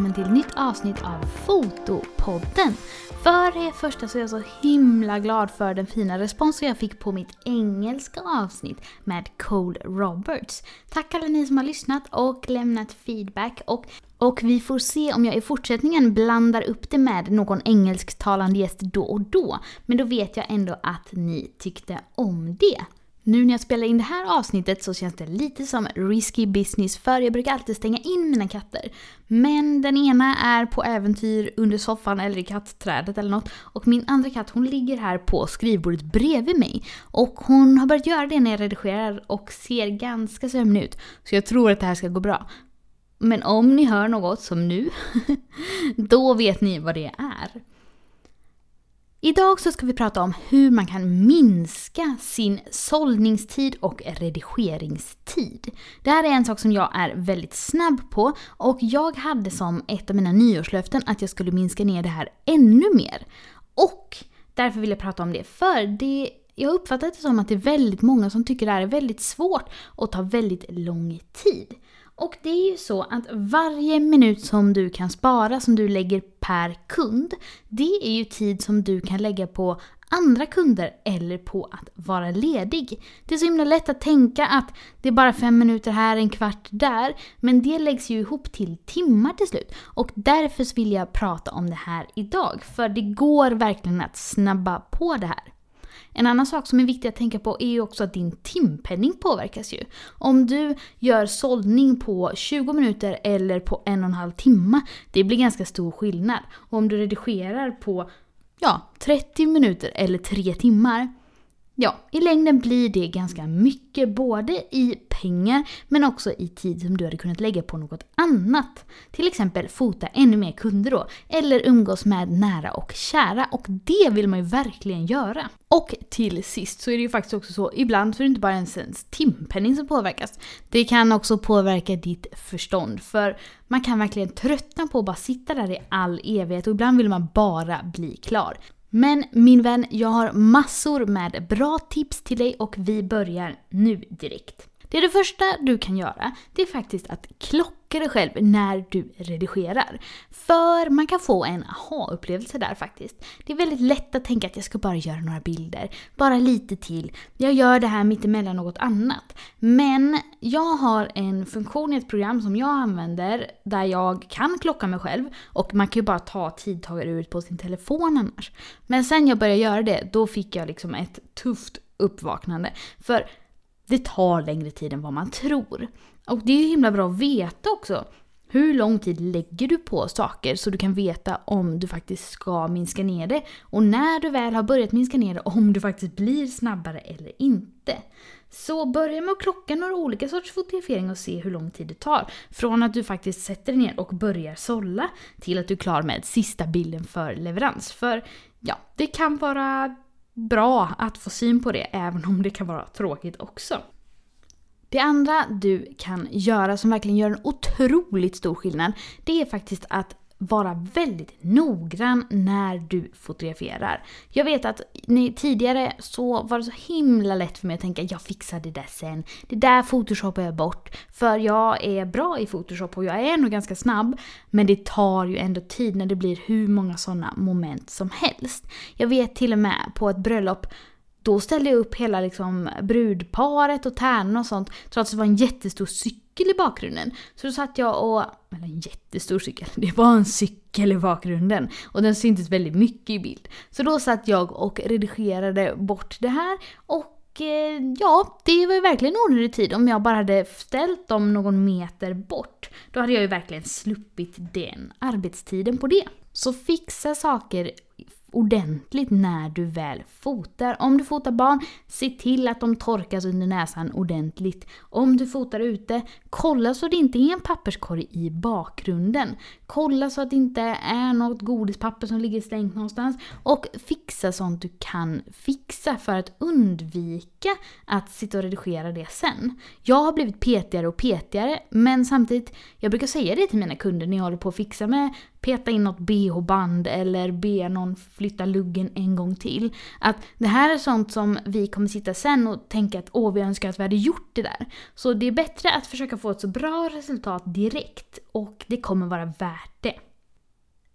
välkommen till nytt avsnitt av Fotopodden. För det första så är jag så himla glad för den fina responsen jag fick på mitt engelska avsnitt med Cole Roberts. Tack alla ni som har lyssnat och lämnat feedback och och vi får se om jag i fortsättningen blandar upp det med någon engelsktalande gäst då och då. Men då vet jag ändå att ni tyckte om det. Nu när jag spelar in det här avsnittet så känns det lite som risky business för jag brukar alltid stänga in mina katter. Men den ena är på äventyr under soffan eller i kattträdet eller något och min andra katt hon ligger här på skrivbordet bredvid mig. Och hon har börjat göra det när jag redigerar och ser ganska sömnig ut. Så jag tror att det här ska gå bra. Men om ni hör något som nu, då vet ni vad det är. Idag så ska vi prata om hur man kan minska sin sållningstid och redigeringstid. Det här är en sak som jag är väldigt snabb på och jag hade som ett av mina nyårslöften att jag skulle minska ner det här ännu mer. Och därför vill jag prata om det, för det jag uppfattar det som att det är väldigt många som tycker det här är väldigt svårt och tar väldigt lång tid. Och det är ju så att varje minut som du kan spara, som du lägger per kund, det är ju tid som du kan lägga på andra kunder eller på att vara ledig. Det är så himla lätt att tänka att det är bara fem minuter här, en kvart där, men det läggs ju ihop till timmar till slut. Och därför vill jag prata om det här idag, för det går verkligen att snabba på det här. En annan sak som är viktig att tänka på är ju också att din timpenning påverkas ju. Om du gör sållning på 20 minuter eller på en och en halv timme, det blir ganska stor skillnad. Och om du redigerar på ja, 30 minuter eller 3 timmar, Ja, i längden blir det ganska mycket både i pengar men också i tid som du hade kunnat lägga på något annat. Till exempel fota ännu mer kunder då, eller umgås med nära och kära och det vill man ju verkligen göra. Och till sist så är det ju faktiskt också så, ibland så är det inte bara ens ens timpenning som påverkas. Det kan också påverka ditt förstånd för man kan verkligen tröttna på att bara sitta där i all evighet och ibland vill man bara bli klar. Men min vän, jag har massor med bra tips till dig och vi börjar nu direkt. Det är det första du kan göra, det är faktiskt att klocka dig själv när du redigerar. För man kan få en aha-upplevelse där faktiskt. Det är väldigt lätt att tänka att jag ska bara göra några bilder, bara lite till. Jag gör det här mittemellan något annat. Men jag har en funktion i ett program som jag använder där jag kan klocka mig själv och man kan ju bara ta tidtagare ut på sin telefon annars. Men sen jag började göra det, då fick jag liksom ett tufft uppvaknande. För det tar längre tid än vad man tror. Och det är ju himla bra att veta också. Hur lång tid lägger du på saker så du kan veta om du faktiskt ska minska ner det? Och när du väl har börjat minska ner det, om du faktiskt blir snabbare eller inte. Så börja med att klocka några olika sorters fotografering och se hur lång tid det tar. Från att du faktiskt sätter dig ner och börjar sålla till att du är klar med sista bilden för leverans. För ja, det kan vara bra att få syn på det, även om det kan vara tråkigt också. Det andra du kan göra som verkligen gör en otroligt stor skillnad, det är faktiskt att vara väldigt noggrann när du fotograferar. Jag vet att tidigare så var det så himla lätt för mig att tänka jag fixar det där sen. Det där photoshoppar jag bort. För jag är bra i photoshop och jag är nog ganska snabb. Men det tar ju ändå tid när det blir hur många sådana moment som helst. Jag vet till och med på ett bröllop då ställde jag upp hela liksom brudparet och tärnorna och sånt trots att det var en jättestor cykel i bakgrunden. Så då satt jag och... Eller en jättestor cykel, det var en cykel i bakgrunden. Och den syntes väldigt mycket i bild. Så då satt jag och redigerade bort det här och eh, ja, det var ju verkligen onödig tid om jag bara hade ställt dem någon meter bort. Då hade jag ju verkligen sluppit den arbetstiden på det. Så fixa saker ordentligt när du väl fotar. Om du fotar barn, se till att de torkas under näsan ordentligt. Om du fotar ute, kolla så det inte är en papperskorg i bakgrunden. Kolla så att det inte är något godispapper som ligger slängt någonstans. Och fixa sånt du kan fixa för att undvika att sitta och redigera det sen. Jag har blivit petigare och petigare, men samtidigt, jag brukar säga det till mina kunder när jag håller på att fixa med peta in något bh-band eller be någon flytta luggen en gång till. Att det här är sånt som vi kommer sitta sen och tänka att åh, vi önskar att vi hade gjort det där. Så det är bättre att försöka få ett så bra resultat direkt och det kommer vara värt det.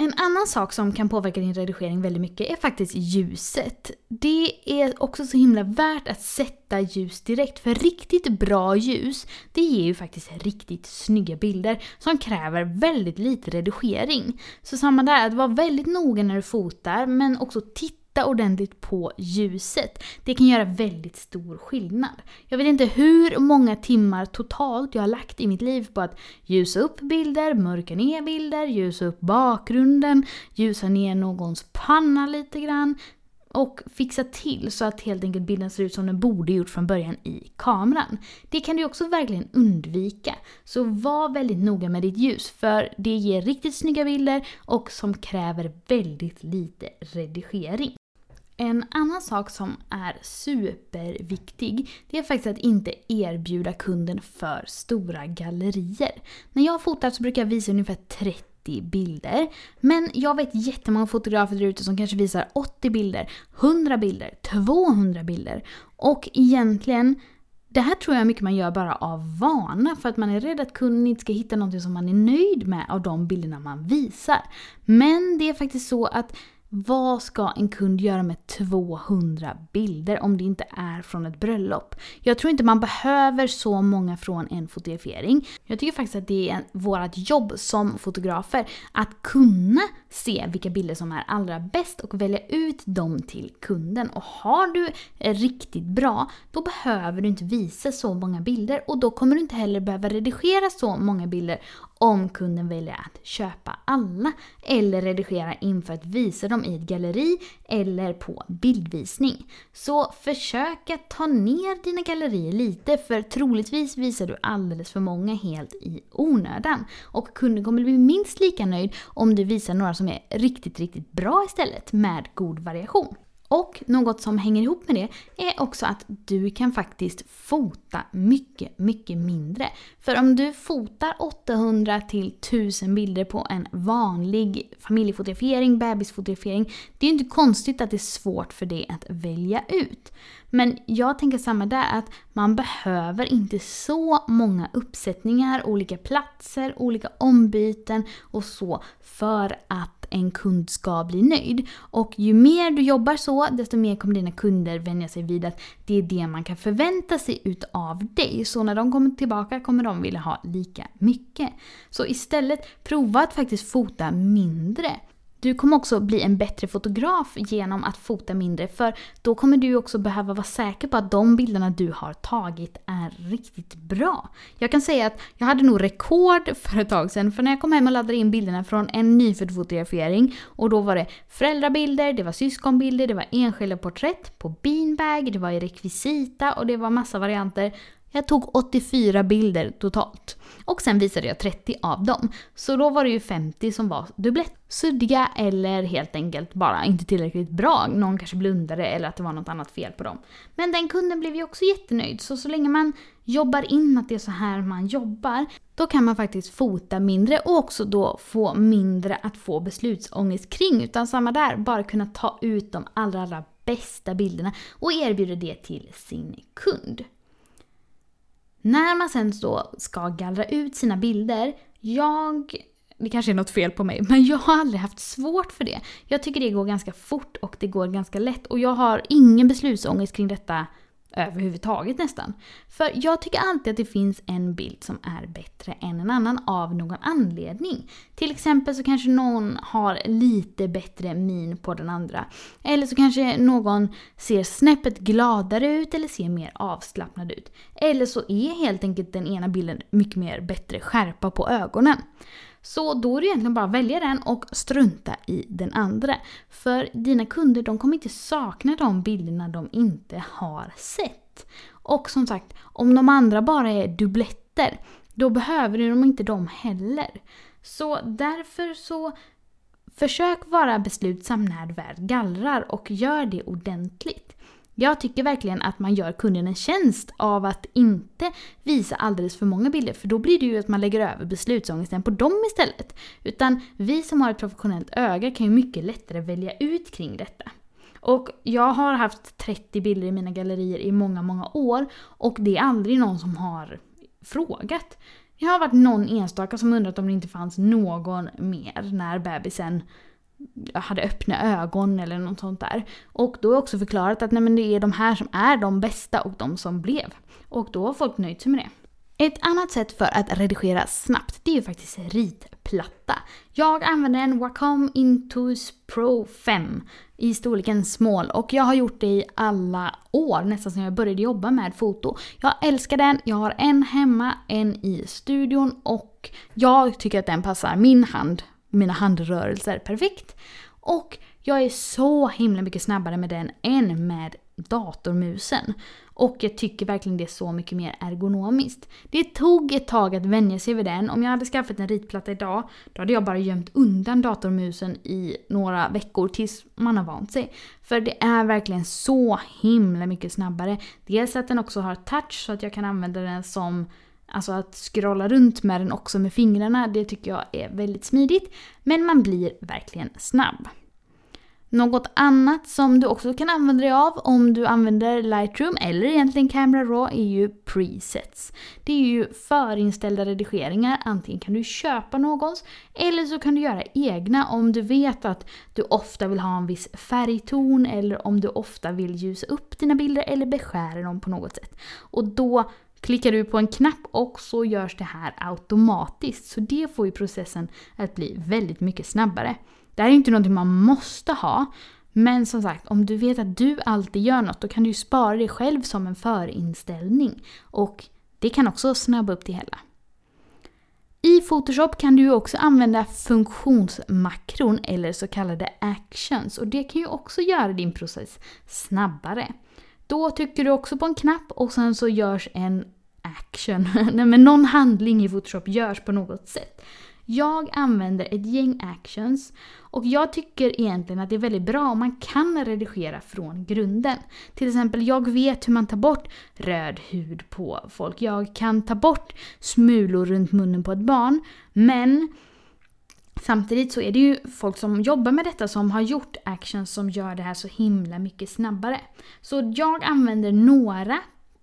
En annan sak som kan påverka din redigering väldigt mycket är faktiskt ljuset. Det är också så himla värt att sätta ljus direkt, för riktigt bra ljus, det ger ju faktiskt riktigt snygga bilder som kräver väldigt lite redigering. Så samma där, att vara väldigt noga när du fotar, men också titta titta ordentligt på ljuset. Det kan göra väldigt stor skillnad. Jag vet inte hur många timmar totalt jag har lagt i mitt liv på att ljusa upp bilder, mörka ner bilder, ljusa upp bakgrunden, ljusa ner någons panna lite grann, och fixa till så att helt enkelt bilden ser ut som den borde gjort från början i kameran. Det kan du också verkligen undvika. Så var väldigt noga med ditt ljus för det ger riktigt snygga bilder och som kräver väldigt lite redigering. En annan sak som är superviktig, det är faktiskt att inte erbjuda kunden för stora gallerier. När jag fotar så brukar jag visa ungefär 30 bilder. Men jag vet jättemånga fotografer där ute som kanske visar 80 bilder, 100 bilder, 200 bilder. Och egentligen, det här tror jag mycket man gör bara av vana för att man är rädd att kunden inte ska hitta något som man är nöjd med av de bilderna man visar. Men det är faktiskt så att vad ska en kund göra med 200 bilder om det inte är från ett bröllop? Jag tror inte man behöver så många från en fotografering. Jag tycker faktiskt att det är vårt jobb som fotografer att kunna se vilka bilder som är allra bäst och välja ut dem till kunden. Och har du riktigt bra, då behöver du inte visa så många bilder och då kommer du inte heller behöva redigera så många bilder om kunden väljer att köpa alla eller redigera inför att visa dem i ett galleri eller på bildvisning. Så försök att ta ner dina gallerier lite för troligtvis visar du alldeles för många helt i onödan. Och kunden kommer bli minst lika nöjd om du visar några som är riktigt, riktigt bra istället med god variation. Och något som hänger ihop med det är också att du kan faktiskt fota mycket, mycket mindre. För om du fotar 800 till 1000 bilder på en vanlig familjefotografering, bebisfotografering, det är ju inte konstigt att det är svårt för dig att välja ut. Men jag tänker samma där, att man behöver inte så många uppsättningar, olika platser, olika ombyten och så för att en kund ska bli nöjd. Och ju mer du jobbar så, desto mer kommer dina kunder vänja sig vid att det är det man kan förvänta sig utav dig. Så när de kommer tillbaka kommer de vilja ha lika mycket. Så istället, prova att faktiskt fota mindre. Du kommer också bli en bättre fotograf genom att fota mindre för då kommer du också behöva vara säker på att de bilderna du har tagit är riktigt bra. Jag kan säga att jag hade nog rekord för ett tag sedan för när jag kom hem och laddade in bilderna från en nyfödd fotografering och då var det föräldrabilder, det var syskonbilder, det var enskilda porträtt på beanbag, det var i rekvisita och det var massa varianter. Jag tog 84 bilder totalt. Och sen visade jag 30 av dem. Så då var det ju 50 som var dubblett. Suddiga eller helt enkelt bara inte tillräckligt bra. Någon kanske blundade eller att det var något annat fel på dem. Men den kunden blev ju också jättenöjd. Så så länge man jobbar in att det är så här man jobbar, då kan man faktiskt fota mindre och också då få mindre att få beslutsångest kring. Utan samma där, bara kunna ta ut de allra, allra bästa bilderna och erbjuda det till sin kund. När man sen då ska gallra ut sina bilder, jag det kanske är något fel på mig, men jag har aldrig haft svårt för det. Jag tycker det går ganska fort och det går ganska lätt och jag har ingen beslutsångest kring detta överhuvudtaget nästan. För jag tycker alltid att det finns en bild som är bättre än en annan av någon anledning. Till exempel så kanske någon har lite bättre min på den andra. Eller så kanske någon ser snäppet gladare ut eller ser mer avslappnad ut. Eller så är helt enkelt den ena bilden mycket mer bättre skärpa på ögonen. Så då är det egentligen bara att välja den och strunta i den andra. För dina kunder de kommer inte sakna de bilderna de inte har sett. Och som sagt, om de andra bara är dubbletter, då behöver de inte dem heller. Så därför så Försök vara beslutsam när du väl gallrar och gör det ordentligt. Jag tycker verkligen att man gör kunden en tjänst av att inte visa alldeles för många bilder för då blir det ju att man lägger över beslutsångesten på dem istället. Utan vi som har ett professionellt öga kan ju mycket lättare välja ut kring detta. Och jag har haft 30 bilder i mina gallerier i många, många år och det är aldrig någon som har frågat. Det har varit någon enstaka som undrat om det inte fanns någon mer när bebisen hade öppna ögon eller något sånt där. Och då har jag också förklarat att nej, men det är de här som är de bästa och de som blev. Och då har folk nöjt sig med det. Ett annat sätt för att redigera snabbt, det är ju faktiskt ritplatta. Jag använder en Wacom Intuos Pro 5 i storleken small och jag har gjort det i alla år, nästan sedan jag började jobba med foto. Jag älskar den, jag har en hemma, en i studion och jag tycker att den passar min hand mina handrörelser perfekt. Och jag är så himla mycket snabbare med den än med datormusen. Och jag tycker verkligen det är så mycket mer ergonomiskt. Det tog ett tag att vänja sig vid den. Om jag hade skaffat en ritplatta idag, då hade jag bara gömt undan datormusen i några veckor tills man har vant sig. För det är verkligen så himla mycket snabbare. Dels att den också har touch så att jag kan använda den som Alltså att scrolla runt med den också med fingrarna, det tycker jag är väldigt smidigt. Men man blir verkligen snabb. Något annat som du också kan använda dig av om du använder Lightroom eller egentligen Camera Raw är ju presets. Det är ju förinställda redigeringar, antingen kan du köpa någons eller så kan du göra egna om du vet att du ofta vill ha en viss färgton eller om du ofta vill ljusa upp dina bilder eller beskära dem på något sätt. Och då klickar du på en knapp och så görs det här automatiskt. Så det får ju processen att bli väldigt mycket snabbare. Det här är inte någonting man måste ha. Men som sagt, om du vet att du alltid gör något då kan du ju spara dig själv som en förinställning. Och det kan också snabba upp det hela. I Photoshop kan du också använda funktionsmakron eller så kallade actions och det kan ju också göra din process snabbare. Då trycker du också på en knapp och sen så görs en action. Nej men någon handling i Photoshop görs på något sätt. Jag använder ett gäng actions och jag tycker egentligen att det är väldigt bra om man kan redigera från grunden. Till exempel, jag vet hur man tar bort röd hud på folk. Jag kan ta bort smulor runt munnen på ett barn. Men Samtidigt så är det ju folk som jobbar med detta som har gjort actions som gör det här så himla mycket snabbare. Så jag använder några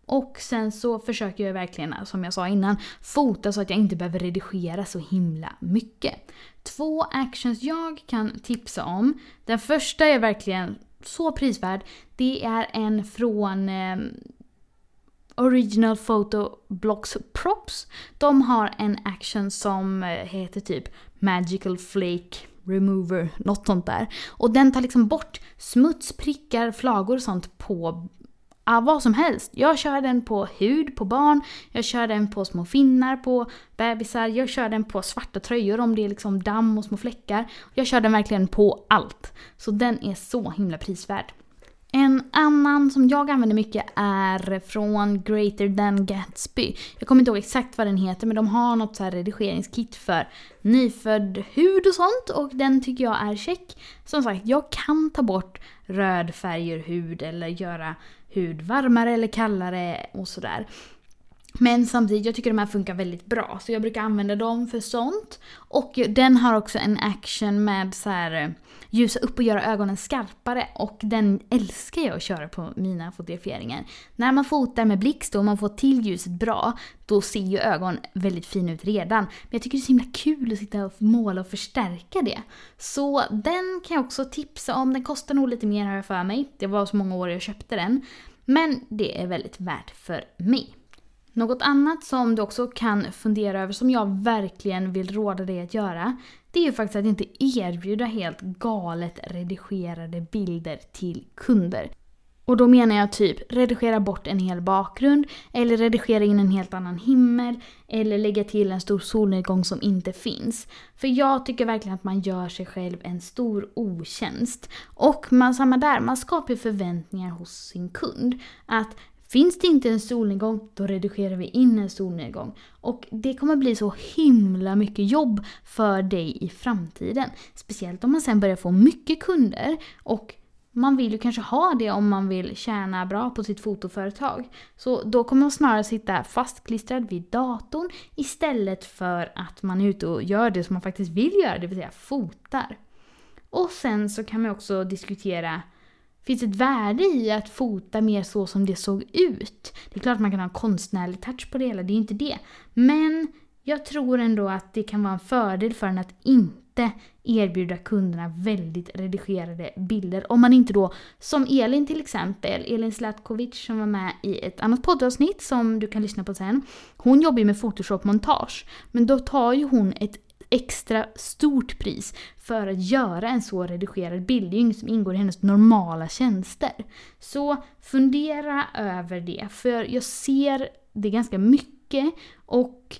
och sen så försöker jag verkligen, som jag sa innan, fota så att jag inte behöver redigera så himla mycket. Två actions jag kan tipsa om. Den första är verkligen så prisvärd. Det är en från eh, Original Photo Blocks Props. De har en action som eh, heter typ Magical Flake Remover, något sånt där. Och den tar liksom bort smuts, prickar, flagor och sånt på ah, vad som helst. Jag kör den på hud på barn, jag kör den på små finnar på bebisar, jag kör den på svarta tröjor om det är liksom damm och små fläckar. Jag kör den verkligen på allt. Så den är så himla prisvärd. En annan som jag använder mycket är från Greater Than Gatsby. Jag kommer inte ihåg exakt vad den heter men de har något så här redigeringskit för nyfödd hud och sånt och den tycker jag är check. Som sagt, jag kan ta bort röd färg ur hud eller göra hud varmare eller kallare och sådär. Men samtidigt, jag tycker de här funkar väldigt bra. Så jag brukar använda dem för sånt. Och den har också en action med så här eh, ljusa upp och göra ögonen skarpare. Och den älskar jag att köra på mina fotograferingar. När man fotar med blixt och man får till ljuset bra, då ser ju ögon väldigt fina ut redan. Men jag tycker det är så himla kul att sitta och måla och förstärka det. Så den kan jag också tipsa om. Den kostar nog lite mer har jag för mig. Det var så många år jag köpte den. Men det är väldigt värt för mig. Något annat som du också kan fundera över, som jag verkligen vill råda dig att göra, det är ju faktiskt att inte erbjuda helt galet redigerade bilder till kunder. Och då menar jag typ redigera bort en hel bakgrund, eller redigera in en helt annan himmel, eller lägga till en stor solnedgång som inte finns. För jag tycker verkligen att man gör sig själv en stor otjänst. Och man, samma där, man skapar förväntningar hos sin kund. Att Finns det inte en solnedgång, då redigerar vi in en solnedgång. Och det kommer bli så himla mycket jobb för dig i framtiden. Speciellt om man sen börjar få mycket kunder och man vill ju kanske ha det om man vill tjäna bra på sitt fotoföretag. Så då kommer man snarare sitta fastklistrad vid datorn istället för att man är ute och gör det som man faktiskt vill göra, det vill säga fotar. Och sen så kan man också diskutera Finns ett värde i att fota mer så som det såg ut? Det är klart att man kan ha en konstnärlig touch på det hela, det är inte det. Men jag tror ändå att det kan vara en fördel för en att inte erbjuda kunderna väldigt redigerade bilder. Om man inte då, som Elin till exempel, Elin Slatkovic som var med i ett annat poddavsnitt som du kan lyssna på sen. Hon jobbar ju med Photoshop-montage. Men då tar ju hon ett extra stort pris för att göra en så redigerad bild. Det är ju inget som ingår i hennes normala tjänster. Så fundera över det, för jag ser det ganska mycket och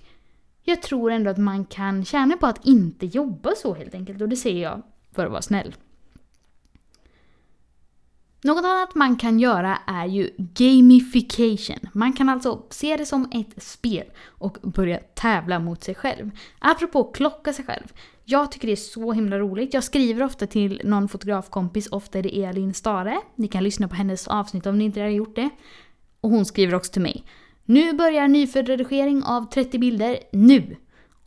jag tror ändå att man kan tjäna på att inte jobba så helt enkelt och det säger jag för att vara snäll. Något annat man kan göra är ju gamification. Man kan alltså se det som ett spel och börja tävla mot sig själv. Apropå klocka sig själv. Jag tycker det är så himla roligt. Jag skriver ofta till någon fotografkompis, ofta är det Elin Stare. Ni kan lyssna på hennes avsnitt om ni inte redan gjort det. Och hon skriver också till mig. Nu börjar nyfödd redigering av 30 bilder, nu!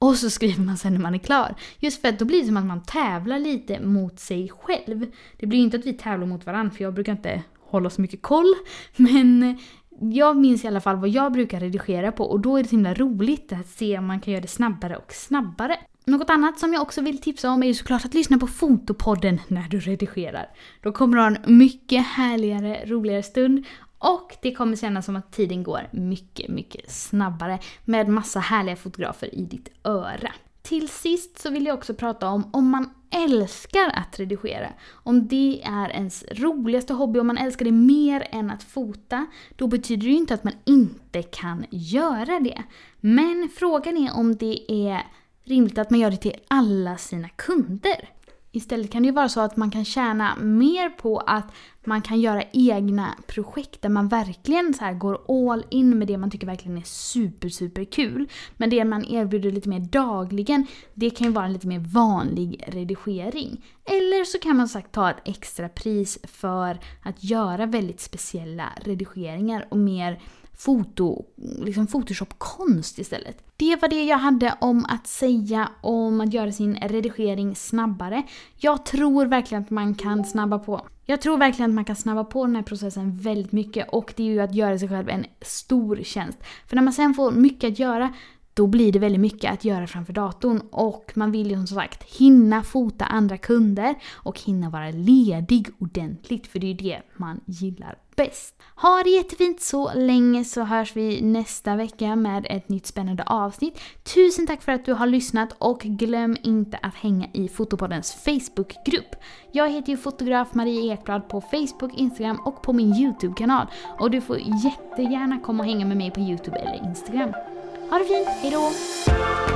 Och så skriver man sen när man är klar. Just för att då blir det som att man tävlar lite mot sig själv. Det blir ju inte att vi tävlar mot varandra för jag brukar inte hålla så mycket koll. Men eh, jag minns i alla fall vad jag brukar redigera på och då är det så himla roligt att se om man kan göra det snabbare och snabbare. Något annat som jag också vill tipsa om är ju såklart att lyssna på Fotopodden när du redigerar. Då kommer du ha en mycket härligare, roligare stund och det kommer kännas som att tiden går mycket, mycket snabbare med massa härliga fotografer i ditt öra. Till sist så vill jag också prata om om man älskar att redigera. Om det är ens roligaste hobby, om man älskar det mer än att fota, då betyder det ju inte att man inte kan göra det. Men frågan är om det är rimligt att man gör det till alla sina kunder. Istället kan det ju vara så att man kan tjäna mer på att man kan göra egna projekt där man verkligen så går all in med det man tycker verkligen är super, super kul. Men det man erbjuder lite mer dagligen, det kan ju vara en lite mer vanlig redigering. Eller så kan man sagt ta ett extra pris för att göra väldigt speciella redigeringar och mer foto, liksom Photoshop-konst istället. Det var det jag hade om att säga om att göra sin redigering snabbare. Jag tror verkligen att man kan snabba på. Jag tror verkligen att man kan snabba på den här processen väldigt mycket och det är ju att göra sig själv en stor tjänst. För när man sen får mycket att göra då blir det väldigt mycket att göra framför datorn och man vill ju som sagt hinna fota andra kunder och hinna vara ledig ordentligt för det är ju det man gillar bäst. Ha det jättefint så länge så hörs vi nästa vecka med ett nytt spännande avsnitt. Tusen tack för att du har lyssnat och glöm inte att hänga i Fotopoddens Facebookgrupp. Jag heter ju fotograf Marie Ekblad på Facebook, Instagram och på min YouTube-kanal och du får jättegärna komma och hänga med mig på YouTube eller Instagram. Ha det fint, hejdå!